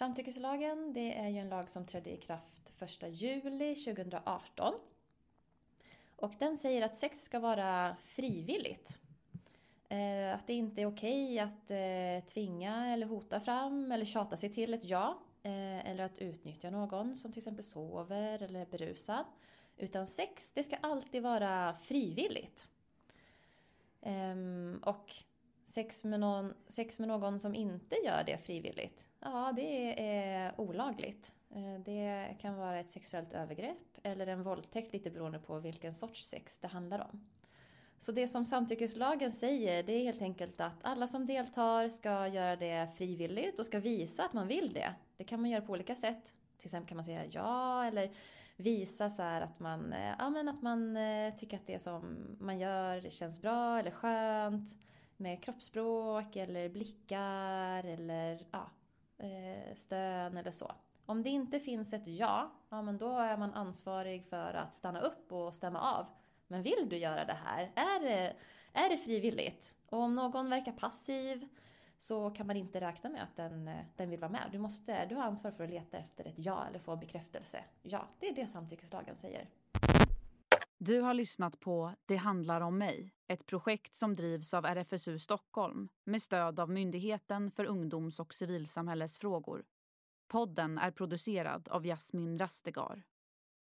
Samtyckeslagen det är ju en lag som trädde i kraft 1 juli 2018. Och den säger att sex ska vara frivilligt. Eh, att det inte är okej att eh, tvinga eller hota fram eller tjata sig till ett ja. Eh, eller att utnyttja någon som till exempel sover eller är berusad. Utan sex, det ska alltid vara frivilligt. Ehm, och sex med, någon, sex med någon som inte gör det frivilligt, ja det är olagligt. Eh, det kan vara ett sexuellt övergrepp eller en våldtäkt lite beroende på vilken sorts sex det handlar om. Så det som samtyckeslagen säger det är helt enkelt att alla som deltar ska göra det frivilligt och ska visa att man vill det. Det kan man göra på olika sätt. Till exempel kan man säga ja eller visa så att man, eh, ja, men att man eh, tycker att det som man gör känns bra eller skönt. Med kroppsspråk eller blickar eller ja, eh, stön eller så. Om det inte finns ett ja, ja men då är man ansvarig för att stanna upp och stämma av. Men vill du göra det här? Är det, är det frivilligt? Och om någon verkar passiv så kan man inte räkna med att den, den vill vara med. Du, måste, du har ansvar för att leta efter ett ja eller få en bekräftelse. Ja, det är det samtyckeslagen säger. Du har lyssnat på Det handlar om mig, ett projekt som drivs av RFSU Stockholm med stöd av Myndigheten för ungdoms och civilsamhällesfrågor. Podden är producerad av Jasmin Rastegar.